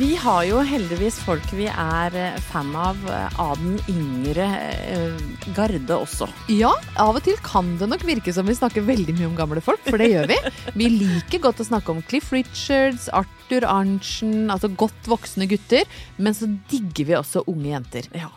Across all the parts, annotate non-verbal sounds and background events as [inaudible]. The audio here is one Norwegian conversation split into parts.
Vi har jo heldigvis folk vi er eh, fan av eh, av den yngre eh, garde også. Ja, av og til kan det nok virke som vi snakker veldig mye om gamle folk, for det gjør vi. Vi liker godt å snakke om Cliff Richards, Arthur Arntzen, altså godt voksne gutter. Men så digger vi også unge jenter. Ja.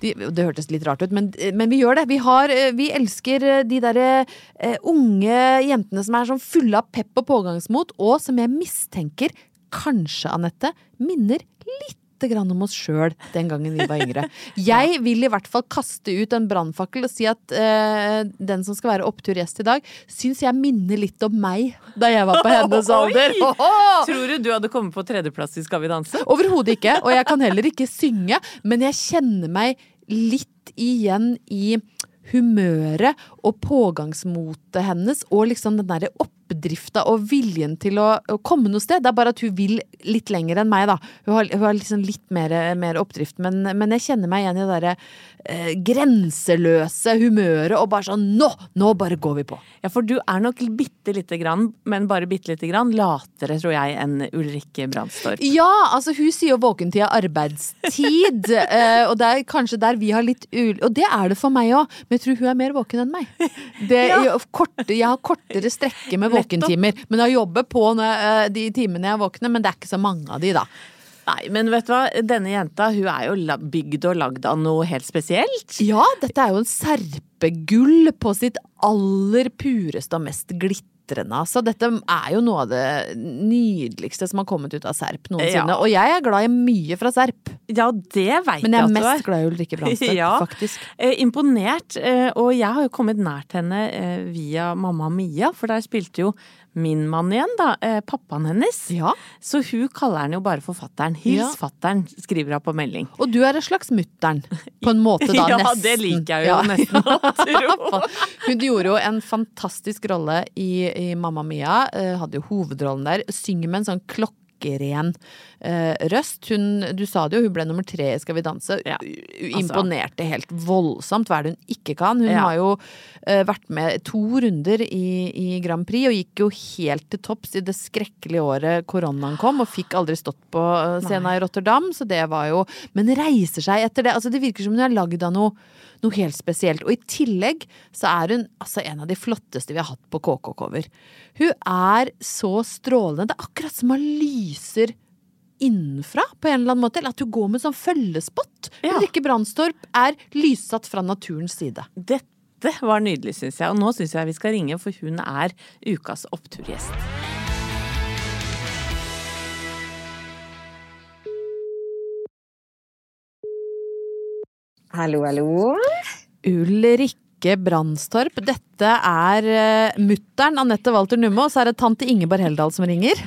De, det hørtes litt rart ut, men, men vi gjør det. Vi, har, vi elsker de derre uh, unge jentene som er sånn fulle av pepp og pågangsmot, og som jeg mistenker kanskje, Anette, minner lite grann om oss sjøl den gangen vi var yngre. Jeg vil i hvert fall kaste ut en brannfakkel og si at eh, den som skal være oppturgjest i dag, syns jeg minner litt om meg da jeg var på hennes [laughs] alder. [laughs] Tror du du hadde kommet på tredjeplass i Skal vi danse? Overhodet ikke. Og jeg kan heller ikke synge, men jeg kjenner meg litt igjen i humøret og pågangsmotet hennes, og liksom den derre oppdrifta og viljen til å, å komme noe sted. Det er bare at hun vil litt lenger enn meg, da. Hun har, hun har liksom litt mer, mer oppdrift, men, men jeg kjenner meg igjen i det derre eh, grenseløse humøret, og bare sånn nå! Nå bare går vi på. Ja, for du er nok bitte lite grann, men bare bitte lite grann, latere, tror jeg, enn Ulrikke Brandstorp. Ja, altså hun sier jo våkentid er arbeidstid, [laughs] eh, og det er kanskje der vi har litt ul... Og det er det for meg òg, jeg tror hun er mer våken enn meg. [laughs] Det, jeg, korte, jeg har kortere strekke med våkentimer, men jeg jobber på når eh, de timene jeg våkner, men det er ikke så mange av de, da. Nei, men vet du hva, denne jenta hun er jo bygd og lagd av noe helt spesielt. Ja, dette er jo en serpegull på sitt aller pureste og mest glitrende. Altså, dette er jo noe av det nydeligste som har kommet ut av Serp noensinne. Ja. Og jeg er glad i mye fra Serp, Ja, det veit men jeg er at du mest glad i Ulrikke Brandstøt, [laughs] Ja. faktisk. Eh, imponert, eh, og jeg har jo kommet nært henne eh, via mamma Mia, for der spilte jo min mann igjen, da, eh, pappaen hennes. Ja. Så hun kaller han jo bare forfatteren. Hils Ja. fattern, skriver hun på melding. Og du er en slags mutter'n, på en måte da, [laughs] Ja, nesten. det liker jeg jo [laughs] nesten å tro. Hun gjorde jo en fantastisk rolle i, i Mamma Mia. eh, hadde jo hovedrollen der. Synger med en sånn klokkeren røst. Hun, du sa det jo, hun ble nummer tre i Skal vi danse. Ja, altså. Imponerte helt voldsomt. Hva er det hun ikke kan? Hun Ja. har jo uh, vært med to runder i, i Grand Prix og gikk jo helt til topps i det skrekkelige året koronaen kom, og fikk aldri stått på eh, scenen i Rotterdam, så det var jo Men reiser seg etter det. Altså, det virker som hun er lagd av noe noe helt spesielt. Og i tillegg så er hun altså en av de flotteste vi har hatt på KK-cover. Hun er så strålende. Det er akkurat som hun lyser innenfra på en eller annen måte. Eller at du går med sånn følgespott. Ja. Ulrikke Brandstorp er lyssatt fra naturens side. Dette var nydelig, syns jeg. Og nå syns jeg vi skal ringe, for hun er ukas oppturgjest. Hallo, hallo. Ulrikke. Brandstorp, dette er uh, mutter'n Anette Walter Numme, og så er det tante Ingeborg Heldal som ringer. [laughs]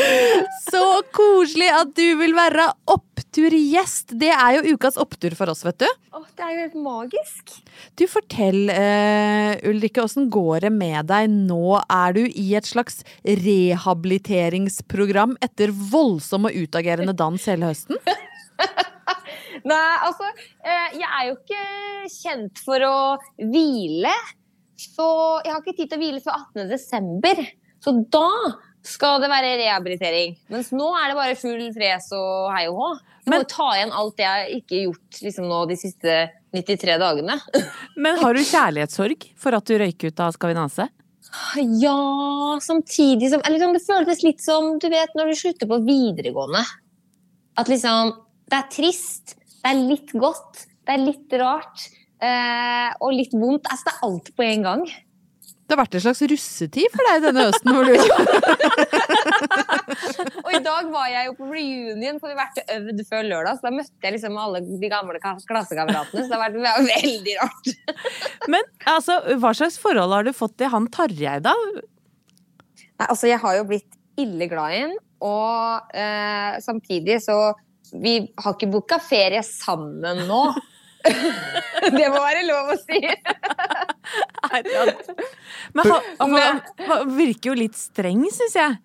[laughs] så koselig at du vil være oppturgjest! Det er jo ukas opptur for oss, vet du. Åh, det er jo helt magisk. Du, fortell, uh, Ulrikke, åssen går det med deg nå? Er du i et slags rehabiliteringsprogram etter voldsom og utagerende dans hele høsten? [laughs] Nei, altså eh, Jeg er jo ikke kjent for å hvile. Så jeg har ikke tid til å hvile før 18. desember. Så da skal det være rehabilitering. Mens nå er det bare full fres og hei og hå. Jeg må ta igjen alt det jeg ikke har gjort liksom, nå de siste 93 dagene. [laughs] Men har du kjærlighetssorg for at du røyk ut av Skal vi danse? Ja, samtidig som eller, liksom, Det føltes litt som du vet, når du slutter på videregående. At liksom Det er trist, det er litt godt, det er litt rart. Eh, og litt vondt. Altså, det er alt på en gang. Det har vært en slags russetid for deg denne høsten? hvor du... [laughs] og i dag var jeg jo på reunion, for vi har vært øvd før lørdag. Så da møtte jeg liksom alle de gamle klassekameratene. Så det har vært veldig rart. Men altså, hva slags forhold har du fått til han Tarjei, da? Nei, altså, jeg har jo blitt ille glad i han, og eh, samtidig så Vi har ikke booka ferie sammen nå. [laughs] det må være lov å si. Men han, han, han virker jo litt streng, syns jeg.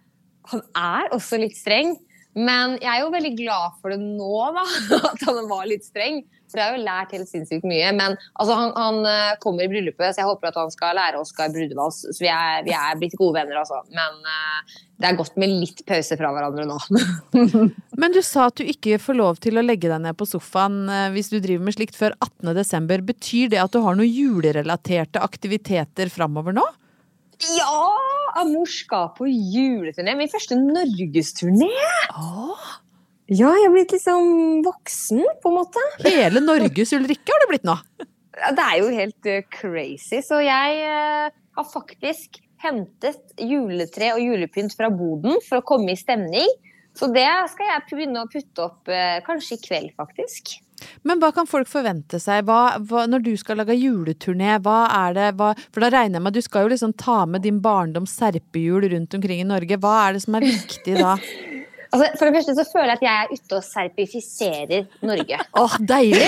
Han er også litt streng. Men jeg er jo veldig glad for det nå, da. [laughs] At han var litt streng. For jeg har jo lært helt sinnssykt mye. Men altså, han, han, eh, kommer i bryllupet, så jeg håper at han skal lære Oskar brudevals. Så vi er, vi er, blitt gode venner, altså. Men uh, det er godt med litt pause fra hverandre nå. [laughs] Men du sa at du ikke får lov til å legge deg ned på sofaen uh, hvis du driver med slikt før 18.12. Betyr det at du har noen julerelaterte aktiviteter framover nå? Ja! Amor skal på juleturné. Min første norgesturné. Oh. Ja, jeg er blitt liksom voksen, på en måte. Hele Norges Ulrikke har det blitt nå? Det er jo helt uh, crazy. Så jeg uh, har faktisk hentet juletre og julepynt fra boden for å komme i stemning. Så det skal jeg begynne å putte opp uh, kanskje i kveld, faktisk. Men hva kan folk forvente seg? Hva, hva, når du skal lage juleturné, hva er det hva, For da regner jeg med at du skal jo liksom ta med din barndoms serpehjul rundt omkring i Norge. Hva er det som er viktig da? [laughs] Altså, for det første så føler jeg at jeg er ute og serpifiserer Norge. [laughs] Åh, oh, deilig!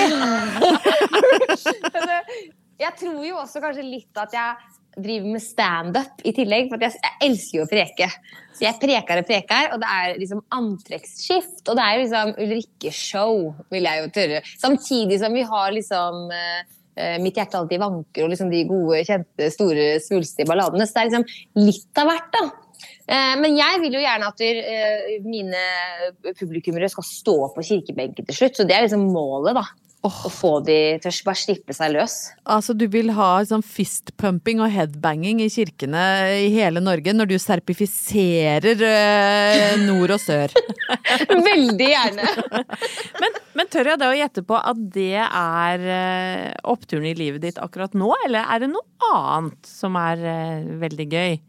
altså, jeg tror jo også kanskje litt at jeg driver med standup i tillegg. For jeg, jeg, elsker jo å preke. Så jeg preker og preker, og det er liksom antrekksskift. Og det er jo liksom Ulrikke-show, vil jeg jo tørre. Samtidig som vi har liksom uh, Mitt hjerte alltid vanker og liksom de gode, kjente, store, svulstige balladene. Så det er liksom litt av hvert, da. Eh, men jeg vil jo gjerne at mine publikummere skal stå på kirkebenken til slutt. Så det er liksom målet, da. Oh. Å få de til å bare slippe seg løs. Altså Du vil ha sånn fistpumping og headbanging i kirkene i hele Norge når du serpifiserer eh, nord og sør? [laughs] Veldig gjerne. [laughs] men, men, tør jeg da å gjette på at det er eh, oppturen i livet ditt akkurat nå, eller er det noe annet som er eh, veldig gøy?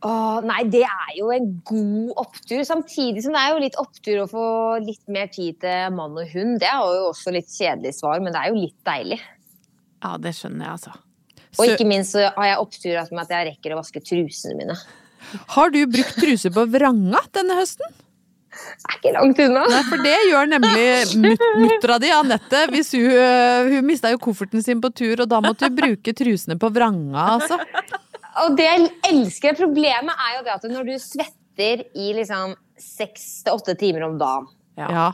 Åh, nei, det er jo en god opptur. Samtidig som det er jo litt opptur å få litt mer tid til mann og hund. Det er jo også litt kjedelig svar, men det er jo litt deilig. Ja, det skjønner jeg, altså. Og ikke minst så har jeg opptur med at jeg rekker å vaske trusene mine. Har du brukt truser på vranga denne høsten? Det er ikke langt unna. Nei, for det gjør nemlig mut muttera di, Anette. Hvis hun, uh, hun mista jo kofferten sin på tur, og da måtte hun bruke trusene på vranga, altså og det jeg elsker Problemet er jo det at når du svetter i liksom seks til åtte timer om dagen, ja.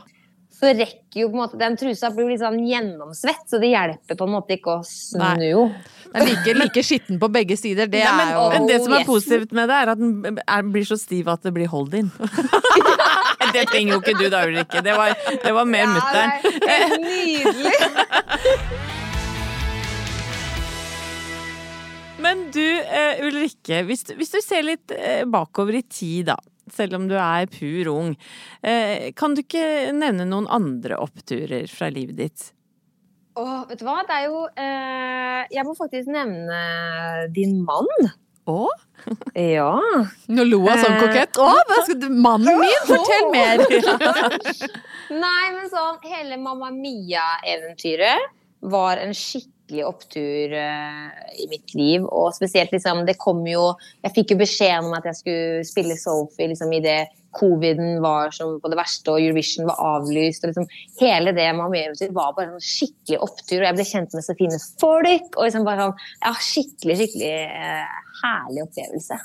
så rekker jo på en måte den trusa blir litt sånn gjennomsvett, så det hjelper på en måte ikke å snu. Den er like, like skitten på begge sider. Det Nei, men, er jo Men det som er positivt med det, er at den er, blir så stiv at det blir hold in. [laughs] det trenger jo ikke du da, Ulrikke. Det var, det var mer ja, mutter'n. Nydelig. [laughs] Men du uh, Ulrikke, hvis, hvis, du ser litt uh, bakover i tid, da. Selv om du er pur ung. Uh, kan du ikke nevne noen andre oppturer fra livet ditt? Åh, vet du hva? Det er jo Jeg må faktisk nevne din mann. Å? Ja. Nå lo hun sånn kokett. Å, hva [laughs] skal du Mannen min, fortell mer! [laughs] Nei, men sånn hele Mamma Mia-eventyret var en skikkelig opptur uh, i mitt liv. Og spesielt liksom, det kom jo Jeg fikk jo beskjeden om at jeg skulle spille Sophie liksom, i det coviden var som på det verste, og Eurovision var avlyst. og liksom Hele det Mia-eventyret var bare en skikkelig opptur, og jeg ble kjent med så fine folk. og liksom bare sånn, ja, Skikkelig, skikkelig uh, herlig opplevelse.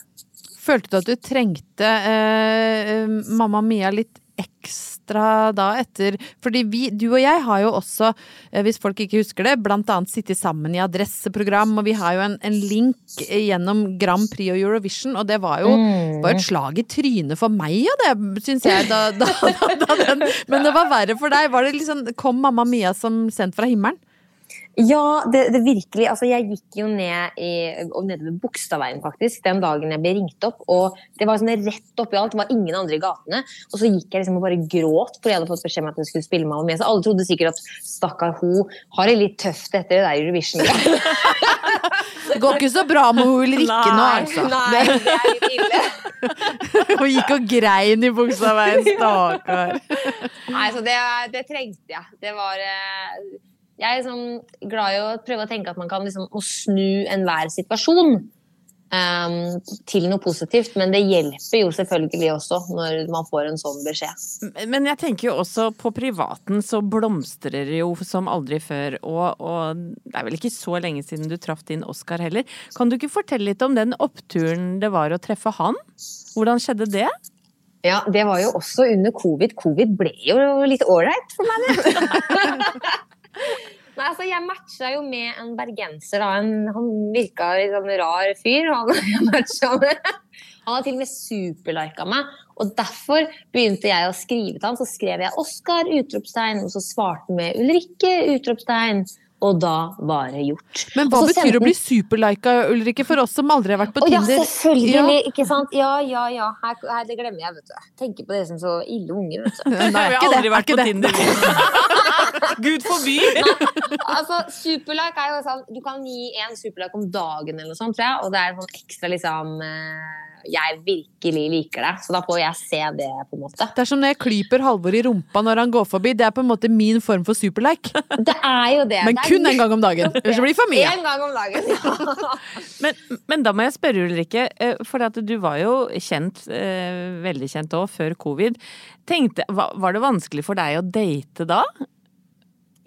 Følte du at du trengte uh, Mamma Mia litt ekstra da etter Fordi vi, du og jeg har jo også, eh, hvis folk ikke husker det, blant annet sittet sammen i adresseprogram, og vi har jo en, en link gjennom Grand Prix og Eurovision, og det var jo var et slag i trynet for meg, og det syns jeg, da, da, da den Men det var verre for deg. Var det liksom, kom Mamma Mia som sendt fra himmelen? Ja, det, det virkelig. Altså, jeg gikk jo ned i, nede ved Bogstadveien faktisk, den dagen jeg ble ringt opp. Og det var sånn rett oppi alt, det var ingen andre i gatene. Og så gikk jeg liksom og bare gråt fordi jeg hadde fått beskjed om at hun skulle spille Mamma med Så alle trodde sikkert at stakkar hun har det litt tøft etter det der Eurovision. Det går ikke så bra med Ulrikke nå, altså. Nei, det er litt ille. [laughs] Hun gikk og grein i Bogstadveien, stakkar. Nei, så det, det trengte jeg. Det var eh, Jeg er liksom glad i å prøve å tenke at man kan liksom snu enhver situasjon um, til noe positivt, men det hjelper jo selvfølgelig også når man får en sånn beskjed. Men jeg tenker jo også på privaten så blomstrer det jo som aldri før. Og, og det er vel ikke så lenge siden du traff din Oscar heller. Kan du ikke fortelle litt om den oppturen det var å treffe han? Hvordan skjedde det? Ja, det var jo også under covid. Covid ble jo litt ålreit for meg, det. [laughs] Nei, altså, jeg matcha jo med en bergenser. Da. En, han virka litt sånn rar fyr. [laughs] Han, han har til og med superlika meg. Og derfor begynte jeg å skrive til ham. Så skrev jeg 'Oskar!' utropstegn, og så svarte han med 'Ulrikke!' utropstegn. Og da var det gjort. Men hva betyr sendte... å bli superlika, Ulrikke, for oss som aldri har vært på å ja, Tinder? selvfølgelig. Ja. Ikke sant? Ja, ja, ja. Her, her, det glemmer jeg, vet du. Tenker på dere som så ille unger, vet du. [laughs] Nei, Vi har aldri vært på det. Tinder. [laughs] Gud forby! [laughs] altså, superlike er jo sånn Du kan gi en superlike om dagen eller noe sånt, tror jeg. Og det er sånn ekstra liksom eh, Jeg virkelig liker det. Så da får jeg se det, på en måte. Det er som når jeg klyper Halvor i rumpa når han går forbi. Det er på en måte min form for superlike. [laughs] Det er jo det. Men det er kun en gang om dagen. [laughs] Ellers blir det for mye. En gang om dagen, ja. Men, men da må jeg spørre Ulrikke, eh, for at du var jo kjent, eh, veldig kjent òg, før covid. Tenkte, var var det vanskelig for deg å date da?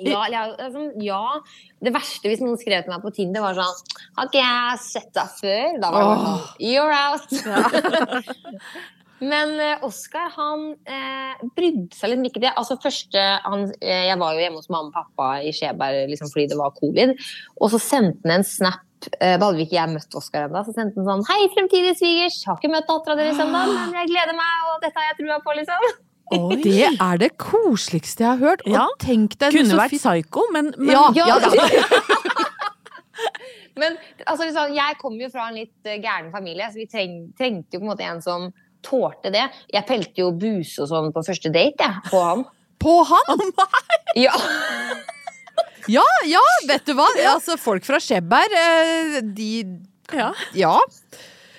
Ja, ja, altså, ja. Det verste hvis noen skrev til meg på Tinder, var sånn Har ikke jeg sett deg før? Da var det sånn You're out! [laughs] Men eh, Oskar, han eh, brydde seg liksom ikke det. Altså første, han, eh, Jeg var jo hjemme hos mamma og pappa i Skjeberg liksom, fordi det var covid. Og så sendte han en snap. Eh, da hadde vi ikke jeg møtt Oskar ennå. Så sendte han sånn Hei, fremtidige svigers. Har ikke møtt dattera deres ennå, men jeg gleder meg, og dette har jeg trua på, liksom. Det er det koseligste jeg har hørt. Og tenk deg Kunne vært psyko, psycho, men, men Ja, Ja, ja, ja. [laughs] Men altså, liksom, jeg kommer jo fra en litt eh, gæren familie, så vi treng, trengte jo på en måte en som tålte det. Jeg pelte jo buse og sånn på første date, jeg, på han. [laughs] På han! [laughs] Ja. Ja, ja, vet du hva? Altså, folk fra Skjeberg, eh, de Ja. Ja.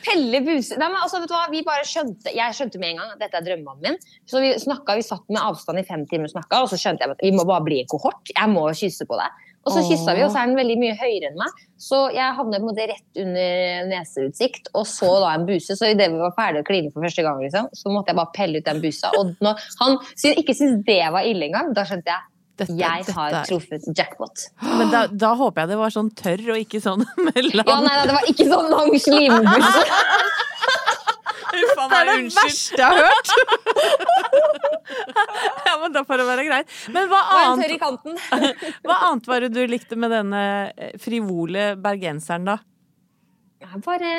Pelle buse Nei, men altså, vet du hva? Vi bare skjønte Jeg skjønte med en gang at dette er drømmemannen min. Så vi snakket, vi satt med avstand i fem timer og snakka, og så skjønte jeg at vi må bare bli en kohort. Jeg må kysse på deg. Og så kyssa vi, og så er den veldig mye høyere enn meg. Så jeg havnet på en måte rett under neseutsikt, og så da en buse. Så idet vi var ferdige å kline for første gang, liksom, så måtte jeg bare pelle ut den busa. Og når han ikke syntes det var ille engang, da skjønte jeg Dette- jeg dette har er- truffet jackpot. Men da, da håper jeg det var sånn tørr og ikke sånn [laughs] med Ja, nei, nei, det var ikke sånn lang slimbuss. [laughs] Det er det verste jeg har hørt! [laughs] Ja, men da får det være greit. Men hva annet, hva annet var det du likte med denne eh, frivole bergenseren, da? Ja, bare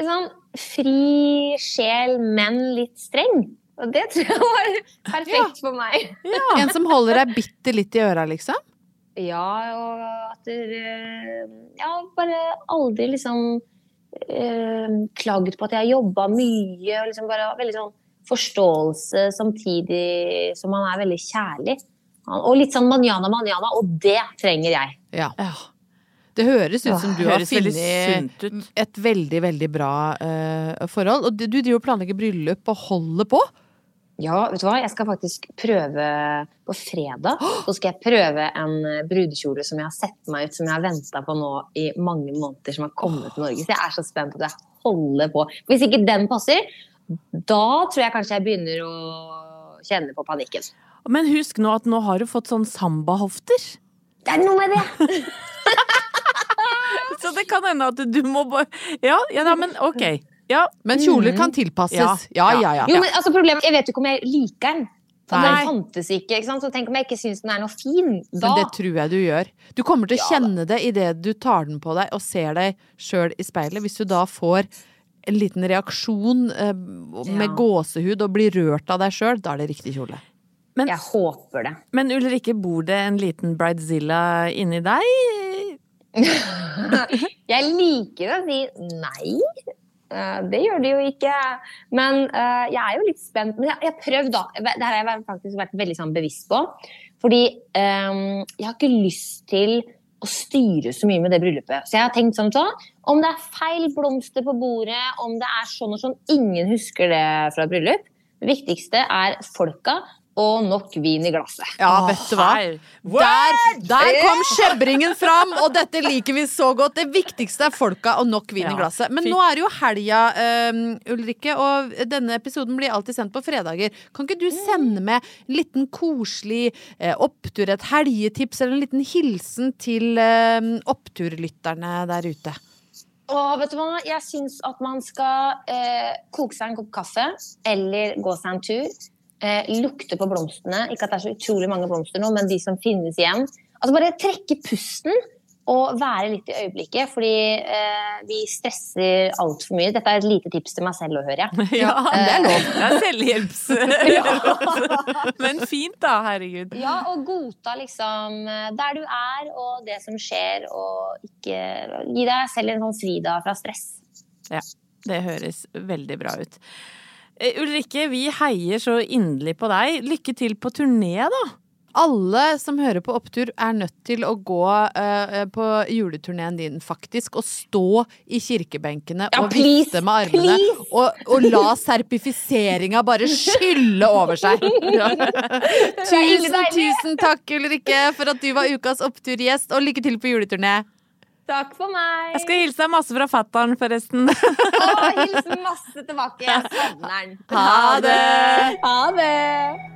en sånn fri sjel, men litt streng. Og det tror jeg var perfekt for meg. En som holder deg bitte litt i øra, liksom? Ja, og at dere Ja, bare aldri liksom eh, klaget på at jeg jobba mye, og liksom bare veldig sånn forståelse samtidig som man er veldig kjærlig. Og litt sånn manjana manjana, og det trenger jeg. Ja. Ja. Det høres ut som du har funnet et veldig, veldig bra uh, forhold. Og du du driver og planlegger bryllup og holder på. Ja, vet du hva? Jeg skal faktisk prøve på fredag. Så skal jeg prøve en eh, brudekjole som jeg har sett meg ut, som jeg har venta på nå i mange måneder, som har kommet til Norge. Så jeg er så spent på at jeg holder på. Hvis ikke den passer, da tror jeg kanskje jeg begynner å kjenne på panikken. Men husk nå at nå har du fått sånn sambahofter. Det er noe med det! [laughs] Så det kan hende at du må bare Ja, ja men ok. Ja. Men kjoler kan tilpasses. Ja. Ja, ja, ja. Jo, men altså problemet, Jeg vet jo ikke om jeg liker den. For Nei. Den fantes ikke. ikke sant? Så tenk om jeg ikke syns den er noe fin. Da Men det tror jeg du gjør. Du kommer til å Ja, kjenne det idet du tar den på deg og ser deg sjøl i speilet. Hvis du da får en liten reaksjon eh, med Ja. gåsehud og blir rørt av deg sjøl, da er det riktig kjole. Men, Jeg håper det. men Ulrikke, bor det en liten bridezilla inni deg? [laughs] Jeg liker å si nei. Eh, det gjør det jo ikke. Men eh, jeg er jo litt spent. Men jeg jeg prøvd, da. Det har jeg faktisk vært veldig sånn bevisst på. Fordi um, jeg har ikke lyst til å styre så mye med det bryllupet. Så jeg har tenkt sånn sånn om det er feil blomster på bordet, om det er sånn og sånn Ingen husker det fra et bryllup. Det viktigste er folka og nok vin i glasset. Ja, vet du hva? Der, der kom skjebringen fram, og dette liker vi så godt. Det viktigste er folka og nok vin i glasset. Men fint. nå er det jo helga, um, Ulrikke, og denne episoden blir alltid sendt på fredager. Kan ikke du sende med en liten koselig uh, opptur, et helgetips eller en liten hilsen til eh, oppturlytterne der ute? Og vet du hva? Jeg syns at man skal eh, koke seg en kopp kaffe eller gå seg en tur. Eh, lukte på blomstene. Ikke at det er så utrolig mange blomster nå, men de som finnes igjen. Altså Bare trekke pusten og være litt i øyeblikket, fordi eh, vi stresser altfor mye. Dette er et lite tips til meg selv å høre. [laughs] Ja, det er lov. Det er selvhjelps... [laughs] [laughs] Men fint, da. Herregud. Ja, og godta liksom eh, der du er og det som skjer, og ikke gi deg selv en sånn fridag fra stress. Ja, det høres veldig bra ut. Eh, Ulrikke, vi heier så inderlig på deg. Lykke til på turné, da. Alle som hører på Opptur, er nødt til å gå uh, på juleturneen din, faktisk. Og stå i kirkebenkene Ja, og please, vifte med armene. Og, og la serpifiseringa bare skylle over seg. Ja. [laughs] Tusen, tusen takk, Ulrikke, for at du var ukas Opptur-gjest, og lykke til på juleturné. Takk for meg! Jeg skal hilse deg masse fra fatter'n, forresten. Å, hils masse tilbake. Jeg savner den. Ha det! Ha det!